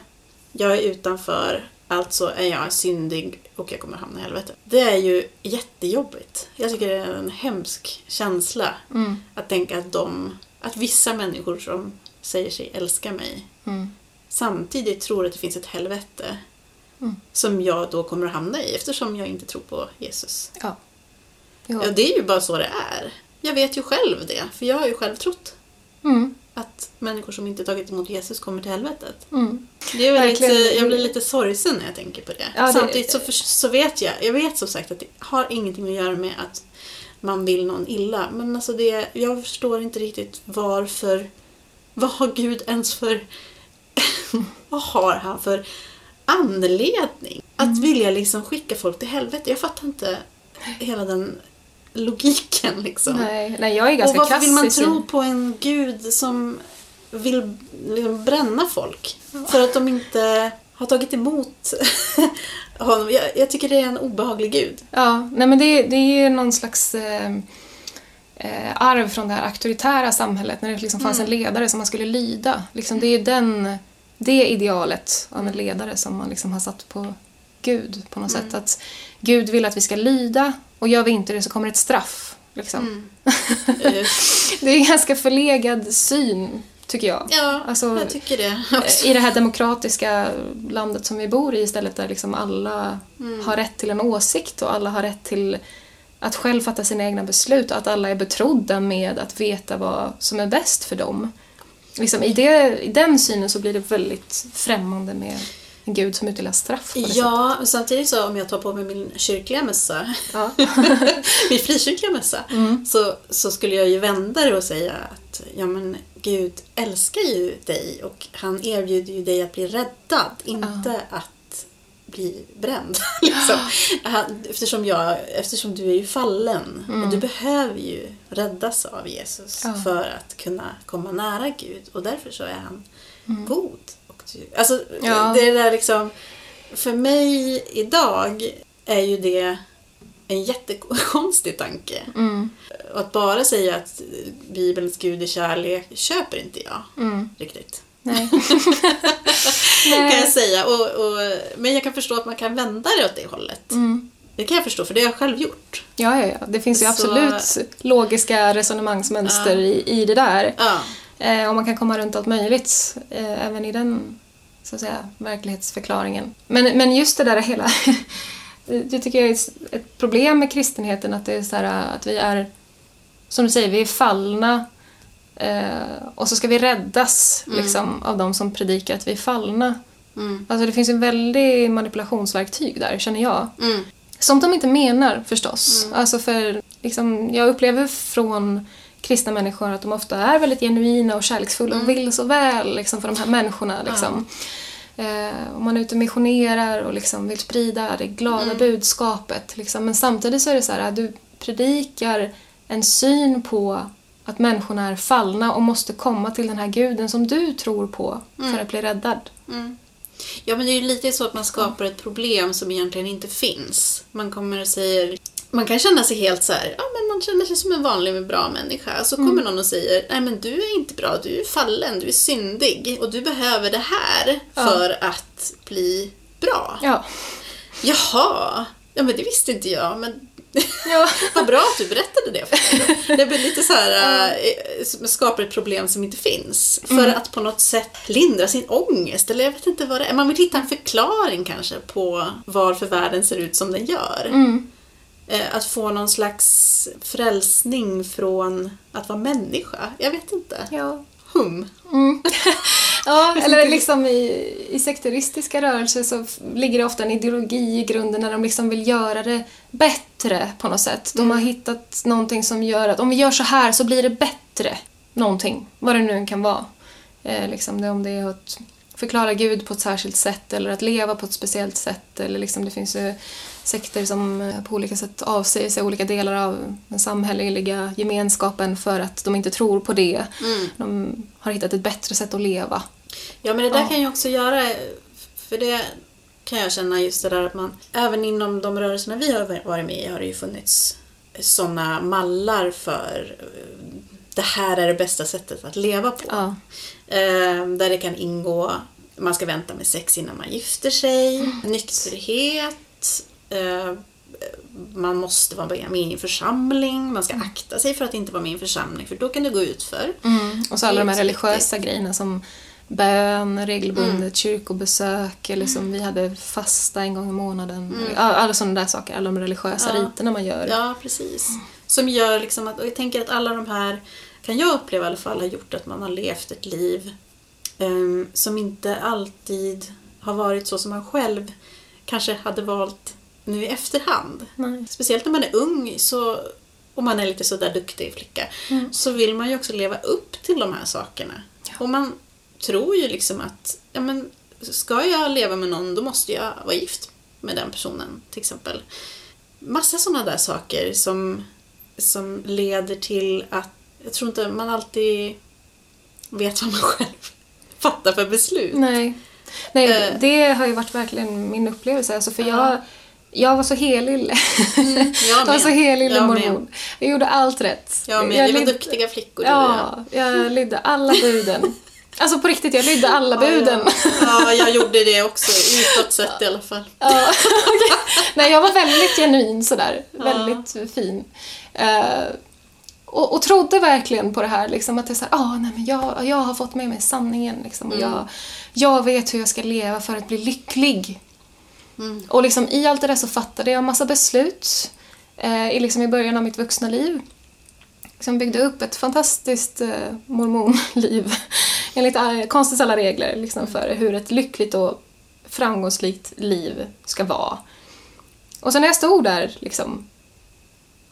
jag är utanför, alltså är jag syndig och jag kommer hamna i helvetet. Det är ju jättejobbigt. Jag tycker det är en hemsk känsla Mm. att tänka att de, att vissa människor som säger sig älska mig Mm. samtidigt tror att det finns ett helvete Mm. som jag då kommer att hamna i eftersom jag inte tror på Jesus. Ja. Jo. Ja, det är ju bara så det är. Jag vet ju själv det, för jag har ju själv trott Mm. Att människor som inte tagit emot Jesus kommer till helvetet. Mm. Det är Verkligen. jag blir lite sorgsen när jag tänker på det. Ja, det- Samtidigt så, för, så vet jag, jag vet som sagt att det har ingenting att göra med att man vill någon illa. Men alltså det, jag förstår inte riktigt varför, vad har Gud ens för, vad har han för anledning att Mm. vilja liksom skicka folk till helvete? Jag fattar inte hela den logiken liksom. Nej, nej, jag är Och ganska varför kass vill man i syn- tro på en gud som vill liksom bränna folk? För att de inte har tagit emot honom. Jag, jag tycker det är en obehaglig gud. Ja, nej men det, det är ju någon slags eh, eh, arv från det här auktoritära samhället när det liksom fanns en ledare som man skulle lyda. Liksom, det är ju den, det idealet av en ledare som man liksom har satt på Gud på något sätt. Att Gud vill att vi ska lyda och gör vi inte det så kommer ett straff. Liksom. Eh, Det är en ganska förlegad syn, tycker jag. ja, Alltså, jag tycker det också. I det här demokratiska landet som vi bor i istället där liksom alla har rätt till en åsikt och alla har rätt till att själv fatta sina egna beslut och att alla är betrodda med att veta vad som är bäst för dem. Liksom, i, det, I den synen så blir det väldigt främmande med en gud som utdelar straff. Ja, men samtidigt så om jag tar på mig min kyrkliga mössa, Ja. min frikyrkliga mössa, så, så skulle jag ju vända det och säga att ja men Gud älskar ju dig och han erbjuder ju dig att bli räddad, inte att bli bränd. liksom. Eftersom, jag, eftersom du är ju fallen och du behöver ju räddas av Jesus Ja. för att kunna komma nära Gud och därför så är han god. Alltså, Ja. det är där liksom, för mig idag är ju det en jättekonstig tanke. Mm. Att bara säga att Bibelns Gud är kärlek köper inte jag Mm. riktigt. Nej. Kan jag säga. Och, och, men jag kan förstå att man kan vända det åt det hållet. Mm. Det kan jag förstå, för det har jag själv gjort. Ja, ja, ja. Det finns ju Så- absolut logiska resonemangsmönster i, i det där. Ja. Eh, och man kan komma runt allt möjligt, eh, även i den så att säga, verklighetsförklaringen. Men, men just det där hela... det tycker jag är ett- problem med kristenheten, att det är så här, att vi är, som du säger, vi är fallna eh, och så ska vi räddas liksom, av de som predikar att vi är fallna. Mm. Alltså det finns en väldig manipulationsverktyg där, känner jag. Mm. Som de inte menar förstås. Alltså för liksom, jag upplever från kristna människor att de ofta är väldigt genuina och kärleksfulla och vill så väl liksom, för de här människorna. Liksom. Eh, och man är ute och missionerar och liksom vill sprida det glada budskapet. Liksom. Men samtidigt så är det så här att du predikar en syn på att människorna är fallna och måste komma till den här guden som du tror på för att bli räddad. Mm. Ja, men det är ju lite så att man skapar ett problem som egentligen inte finns. Man kommer och säger... Man kan känna sig helt så här, ja men man känner sig som en vanlig bra människa. Så kommer någon och säger, nej men du är inte bra, du är fallen, du är syndig och du behöver det här för att bli bra. Ja. Jaha, ja men det visste inte jag, men Ja. vad bra att du berättade det för mig. Det blir lite så här, äh, skapar ett problem som inte finns. För att på något sätt lindra sin ångest, eller jag vet inte vad det är. Man vill hitta en förklaring kanske på varför världen ser ut som den gör. Mm. Eh, Att få någon slags frälsning från att vara människa. Jag vet inte. ja. Hum. Mm. ja, eller liksom i, i sekteristiska rörelser så ligger det ofta en ideologi i grunden när de liksom vill göra det bättre på något sätt. De har hittat någonting som gör att om vi gör så här så blir det bättre. Någonting, vad det nu kan vara. Eh, liksom det, om det är att förklara Gud på ett särskilt sätt eller att leva på ett speciellt sätt. Eller liksom det finns ju sekter som eh, på olika sätt avsäger sig olika delar av den samhälleliga gemenskapen för att de inte tror på det. De har hittat ett bättre sätt att leva. Ja, men det där Ja. kan ju också göra, för det kan jag känna just det där att man, även inom de rörelserna vi har varit med i har det ju funnits sådana mallar för eh, det här är det bästa sättet att leva på. Ja. Eh, där det kan ingå, man ska vänta med sex innan man gifter sig, nykterhet, eh, man måste vara med i en församling, man ska akta sig för att inte vara med i en församling för då kan det gå ut för. Mm. Och så alla de här religiösa grejerna som bön, regelbundet kyrkobesök eller som vi hade fasta en gång i månaden. Ja, Alla sådana där saker, alla de religiösa Ja. riterna man gör. Ja, precis. Som gör liksom att, och jag tänker att alla de här, kan jag uppleva i alla fall, har gjort att man har levt ett liv ehm, som inte alltid har varit så som man själv kanske hade valt nu i efterhand. Nej. Speciellt när man är ung så, och man är lite sådär duktig flicka, så vill man ju också leva upp till de här sakerna. Och man tror ju liksom att, ja men, ska jag leva med någon då måste jag vara gift med den personen till exempel. Massa sådana där saker som, som leder till att, jag tror inte man alltid vet vad man själv fattar för beslut. Nej. Nej, Eh. det har ju varit verkligen min upplevelse. Alltså, för jag, jag var så helylle. jag jag var med. så helylle Jag med. mormon. Jag gjorde allt rätt. Ja, men vi var lyd- duktiga flickor. du och jag. Ja, jag lydde alla buden. Alltså på riktigt, jag lydde alla Ja, buden. Ja, ja, jag gjorde det också, utåt sett i alla fall. Ja, okej. Nej, jag var väldigt genuin sådär. Väldigt fin. Eh, och, och trodde verkligen på det här, liksom, att jag, så här, ah, nej, men jag, jag har fått med mig sanningen. Liksom, och jag, jag vet hur jag ska leva för att bli lycklig. Och liksom, i allt det där så fattade jag massa beslut eh, i, liksom, i början av mitt vuxna liv. Liksom byggde upp ett fantastiskt eh, mormonliv enligt eh, konstens alla regler liksom, för hur ett lyckligt och framgångsrikt liv ska vara. Och sen när jag stod där liksom,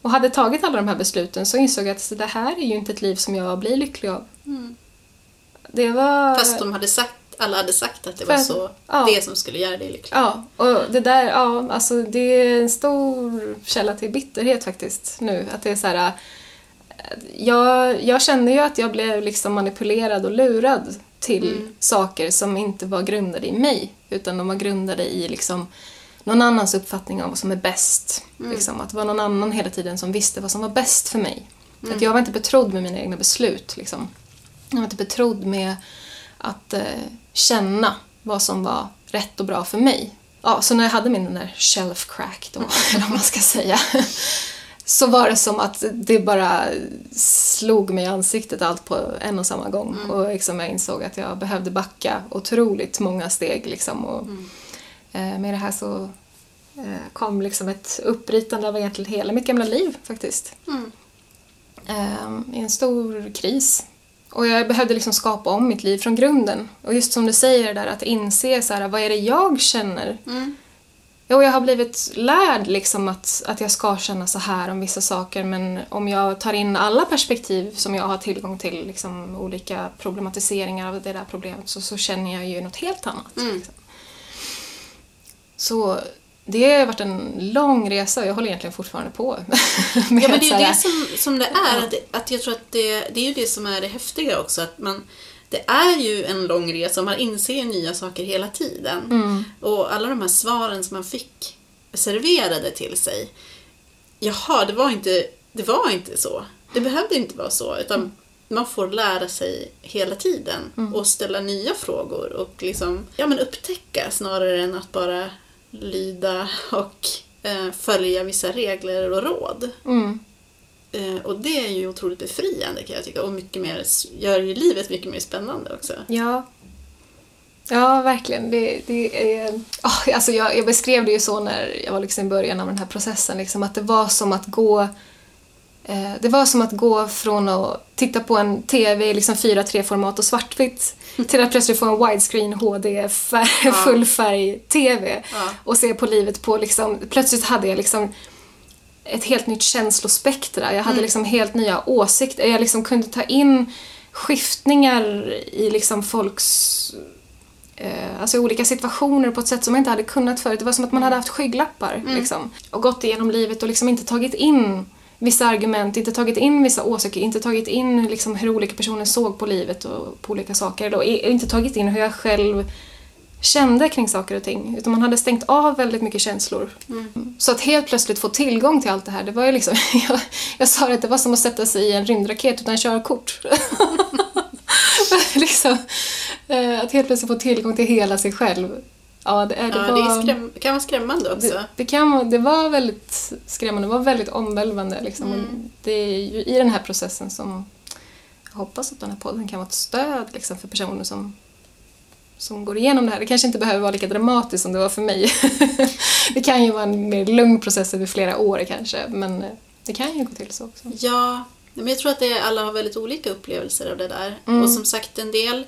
och hade tagit alla de här besluten så insåg jag att det här är ju inte ett liv som jag blir lycklig av. Det var... Fast de hade sagt, alla hade sagt att det var Fast- så, ja. det som skulle göra dig lycklig. Ja, och det där, ja, alltså det är en stor källa till bitterhet faktiskt nu. Att det är så här, äh, jag, jag kände ju att jag blev liksom manipulerad och lurad till saker som inte var grundade i mig, utan de var grundade i liksom någon annans uppfattning om vad som är bäst. Liksom, att det var någon annan hela tiden som visste vad som var bäst för mig. Att jag var inte betrodd med mina egna beslut. Liksom. Jag var inte betrodd med att eh, känna vad som var rätt och bra för mig. Ja, så när jag hade min den där shelf crack då, eller vad man ska säga, så var det som att det bara slog mig i ansiktet allt på en och samma gång. Och liksom jag insåg att jag behövde backa otroligt många steg. Liksom, och, eh, med det här så eh, kom liksom ett uppbrytande av egentligen hela mitt gamla liv faktiskt. Ehm, I en stor kris. Och jag behövde liksom skapa om mitt liv från grunden. Och just som du säger där, att inse så här, vad är det jag känner? Jo, jag har blivit lärd liksom att, att jag ska känna så här om vissa saker men om jag tar in alla perspektiv som jag har tillgång till, liksom olika problematiseringar av det där problemet, så, så känner jag ju något helt annat. Liksom. Så det har varit en lång resa och jag håller egentligen fortfarande på. med Ja, men det är ju det som, som det är. Att, att jag tror att det, det är ju det som är det häftiga också. Att man, det är ju en lång resa och man inser ju nya saker hela tiden. Mm. Och alla de här svaren som man fick serverade till sig. Jaha, det var inte, det var inte så. Det behövde inte vara så. Utan man får lära sig hela tiden Mm. och ställa nya frågor och liksom, ja, men upptäcka snarare än att bara lyda och eh, följa vissa regler och råd. Mm. Eh, och det är ju otroligt befriande kan jag tycka och mycket mer, gör ju livet mycket mer spännande också. Ja. Ja, verkligen. Det, det är, oh, alltså jag, jag beskrev det ju så när jag var liksom i början av den här processen, liksom, att det var som att gå det var som att gå från att titta på en TV i liksom 4.3-format och svartvitt till att plötsligt få en widescreen HD fär, fullfärg-TV Ja. och se på livet på liksom, plötsligt hade jag liksom ett helt nytt känslospektra. Jag hade liksom helt nya åsikter. Jag liksom kunde ta in skiftningar i liksom folks eh, alltså olika situationer på ett sätt som jag inte hade kunnat förut. Det var som att man hade haft skygglappar liksom, och gått igenom livet och liksom inte tagit in vissa argument, inte tagit in vissa åsikter, inte tagit in liksom hur olika personer såg på livet och på olika saker. Då. Inte tagit in hur jag själv kände kring saker och ting. Utan man hade stängt av väldigt mycket känslor. Så att helt plötsligt få tillgång till allt det här, det var ju liksom... Jag, jag sa att det var som att sätta sig i en rymdraket utan körkort. liksom, eh, att helt plötsligt få tillgång till hela sig själv. Ja, det, är- det Ja, var... det skräm- kan vara skrämmande också. Det, det, kan, det var väldigt skrämmande, det var väldigt omvälvande. Liksom. Och Det är ju i den här processen som jag hoppas att den här podden kan vara ett stöd liksom, för personer som, som går igenom det här. Det kanske inte behöver vara lika dramatiskt som det var för mig. det kan ju vara en mer lugn process över flera år kanske, men eh, det kan ju gå till så också. Ja, men jag tror att det alla har väldigt olika upplevelser av det där. Mm. Och som sagt, en del,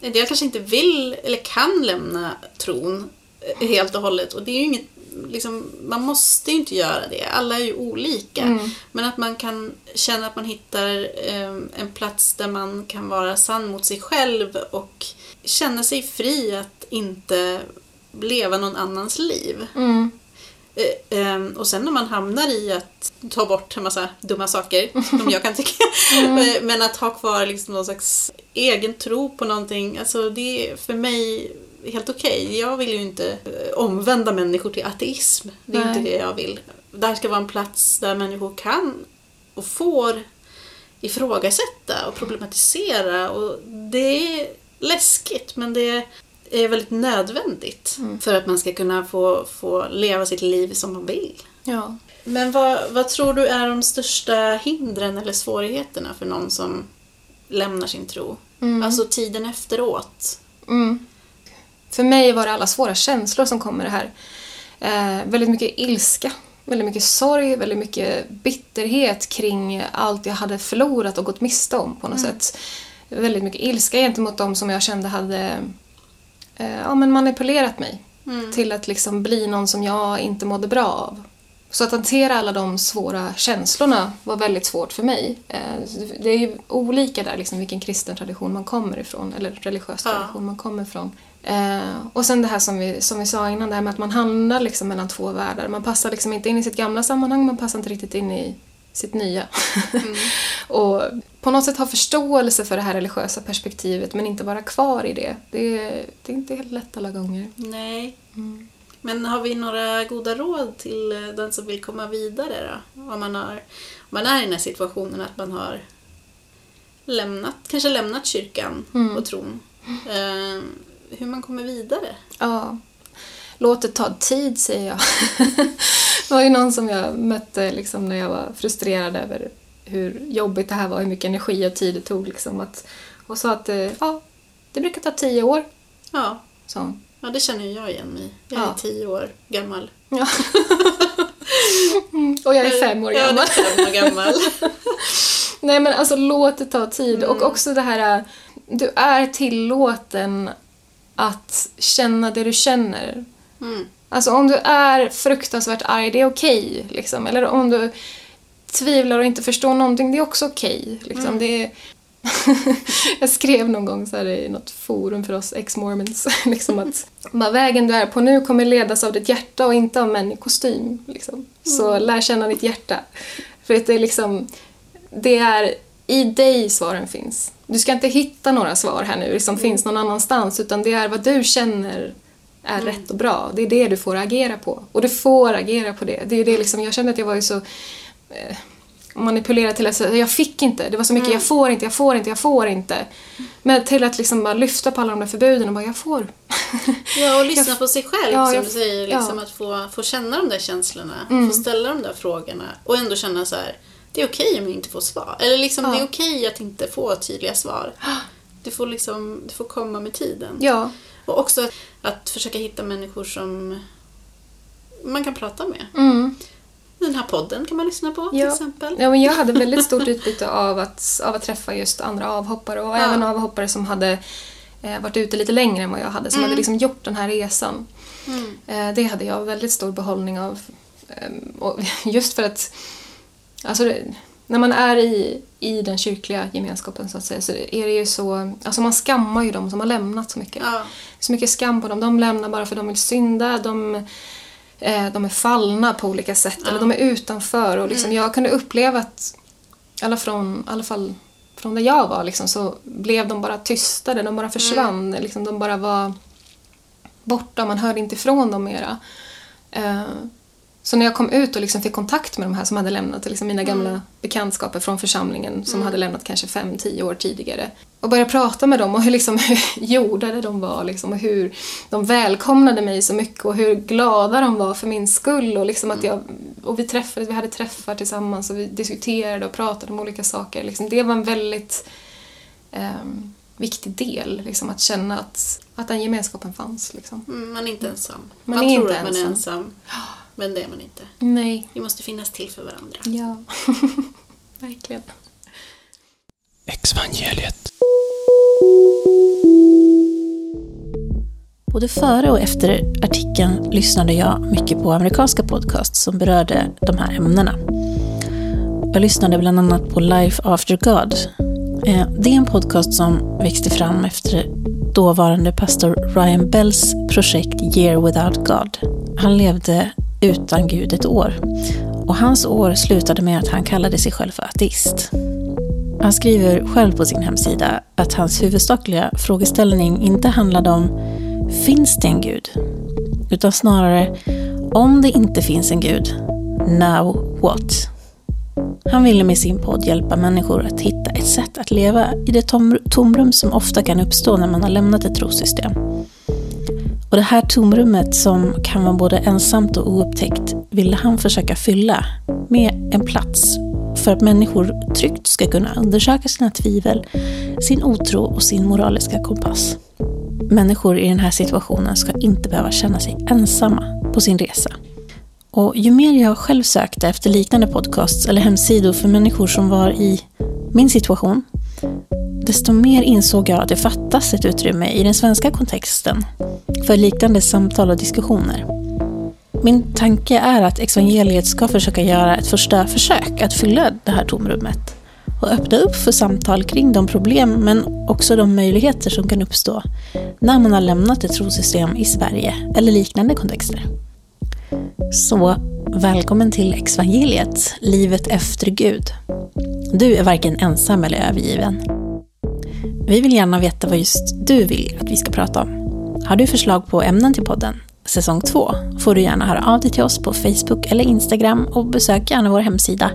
en del kanske inte vill eller kan lämna tron eh, helt och hållet. Och det är ju inget, liksom, man måste ju inte göra det. Alla är ju olika. Mm. Men att man kan känna att man hittar eh, en plats där man kan vara sann mot sig själv och känna sig fri att inte leva någon annans liv. Mm. Eh, ehm, Och sen när man hamnar i att ta bort en massa dumma saker, som jag kan tycka, Eh, men att ha kvar liksom någon slags egen tro på någonting, alltså det är för mig helt okej. Jag vill ju inte eh, omvända människor till ateism. Det är Nej. inte det jag vill. Det här ska vara en plats där människor kan och får ifrågasätta och problematisera. Och det är läskigt men det är väldigt nödvändigt för att man ska kunna få, få leva sitt liv som man vill. Ja. Men vad, vad tror du är de största hindren eller svårigheterna för någon som lämnar sin tro? Alltså tiden efteråt. Mm. För mig var det alla svåra känslor som kom med det här. Eh, väldigt mycket ilska, väldigt mycket sorg, väldigt mycket bitterhet kring allt jag hade förlorat och gått miste om på något sätt. Väldigt mycket ilska gentemot dem som jag kände hade eh, ja, men manipulerat mig till att liksom bli någon som jag inte mådde bra av. Så att hantera alla de svåra känslorna var väldigt svårt för mig. Eh, Det är ju olika där liksom vilken kristen tradition man kommer ifrån, eller religiös Ja. tradition man kommer ifrån. Eh, och sen det här som vi, som vi sa innan, det här med att man hamnar liksom mellan två världar. Man passar liksom inte in i sitt gamla sammanhang, man passar inte riktigt in i sitt nya. och på något sätt ha förståelse för det här religiösa perspektivet men inte vara kvar i det. Det är, det är inte helt lätt alla gånger. Nej. Men har vi några goda råd till eh, den som vill komma vidare då? Om man, har, om man är i den här situationen att man har lämnat, kanske lämnat kyrkan och tron. Eh, hur man kommer vidare? Ja. Låt det ta tid, säger jag. det var ju någon som jag mötte liksom, när jag var frustrerad över hur jobbigt det här var, hur mycket energi och tid det tog. Liksom, att, och sa att eh, ja, det brukar ta tio år. Ja, hon. ja det känner jag igen mig i. Jag är Ja. tio år gammal. Ja. och jag är fem år gammal. du är fem år gammal. Nej men alltså låt det ta tid och också det här äh, du är tillåten att känna det du känner. Mm. Alltså om du är fruktansvärt arg, det är okej. liksom. Eller om du tvivlar och inte förstår någonting, det är också okej. liksom. Det är... jag skrev någon gång så här i något forum för oss ex-mormons liksom att bara, vägen du är på nu kommer ledas av ditt hjärta och inte av män i kostym. Liksom. Så lär känna ditt hjärta. För det är liksom det är i dig svaren finns. Du ska inte hitta några svar här nu som finns någon annanstans utan det är vad du känner är rätt och bra. Det är det du får agera på. Och du får agera på det. Det är det liksom, jag kände att jag var ju så eh, manipulerad till att säga jag fick inte, det var så mycket jag får inte, jag får inte, jag får inte. Men till att liksom bara lyfta på alla de där förbuden och bara jag får. Ja, och lyssna på sig själv Ja, som jag- du säger. Liksom, ja. Mm. Att få, få känna de där känslorna, få ställa de där frågorna och ändå känna så här. Det är okej om jag inte får svar. Eller liksom, Ja. det är okej att inte få tydliga svar. Det får, liksom, det får komma med tiden. Ja. Och också att, försöka hitta människor som man kan prata med. Mm. Den här podden kan man lyssna på till Ja. exempel. Ja, men jag hade väldigt stort utbyte av att, av att träffa just andra avhoppare och Ja. även avhoppare som hade eh, varit ute lite längre än vad jag hade, som hade liksom gjort den här resan. Mm. Eh, det hade jag väldigt stor behållning av. Och just för att alltså det, när man är i, i den kyrkliga gemenskapen så att säga så är det ju så, alltså man skammar ju de som har lämnat så mycket. Ja. Så mycket skam på dem. De lämnar bara för att de vill synda. De, eh, de är fallna på olika sätt. Eller de är utanför. Och liksom, Jag kunde uppleva att, alla från, i alla fall från där jag var, liksom, så blev de bara tystade. De bara försvann. Liksom, de bara var borta, man hörde inte ifrån dem mera. Eh, så när jag kom ut och liksom fick kontakt med de här som hade lämnat, liksom mina gamla bekantskaper från församlingen som hade lämnat kanske fem, tio år tidigare. Och började prata med dem och hur, liksom, hur jordade de var liksom, och hur de välkomnade mig så mycket och hur glada de var för min skull. Och, liksom att jag, och vi träffades, vi hade träffar tillsammans och vi diskuterade och pratade om olika saker. Liksom, det var en väldigt ehm, viktig del, liksom, att känna att, att den gemenskapen fanns. Liksom. Mm, man är inte ensam. Man Man, är tror inte att man är ensam. Men det är man inte. Nej. Vi måste finnas till för varandra. Ja. Verkligen. Exvangeliet. Både före och efter artikeln lyssnade jag mycket på amerikanska podcasts som berörde de här ämnena. Jag lyssnade bland annat på Life After God. Eh, Det är en podcast som växte fram efter dåvarande pastor Ryan Bells projekt Year Without God. Han levde utan Gud ett år. Och hans år slutade med att han kallade sig själv för ateist. Han skriver själv på sin hemsida att hans huvudsakliga frågeställning inte handlade om Finns det en gud? Utan snarare Om det inte finns en gud, now what? Han ville med sin podd hjälpa människor att hitta ett sätt att leva i det tom tomrum som ofta kan uppstå när man har lämnat ett trossystem. Och det här tomrummet som kan vara både ensamt och oupptäckt ville han försöka fylla med en plats för att människor tryggt ska kunna undersöka sina tvivel, sin otro och sin moraliska kompass. Människor i den här situationen ska inte behöva känna sig ensamma på sin resa. Och ju mer jag själv sökte efter liknande podcasts eller hemsidor för människor som var i min situation, desto mer insåg jag att det fattas ett utrymme i den svenska kontexten för liknande samtal och diskussioner. Min tanke är att evangeliet ska försöka göra ett första försök att fylla det här tomrummet och öppna upp för samtal kring de problem men också de möjligheter som kan uppstå när man har lämnat ett trosystem i Sverige eller liknande kontexter. Så välkommen till Exvangeliet, livet efter Gud. Du är varken ensam eller övergiven. Vi vill gärna veta vad just du vill att vi ska prata om. Har du förslag på ämnen till podden, säsong 2, får du gärna höra av dig till oss på Facebook eller Instagram och besök gärna vår hemsida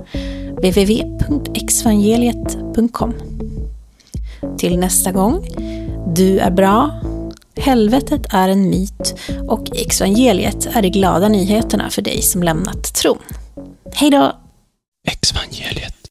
www.exvangeliet.com. Till nästa gång, du är bra, helvetet är en myt och evangeliet är de glada nyheterna för dig som lämnat tron. Hej då! Exvangeliet.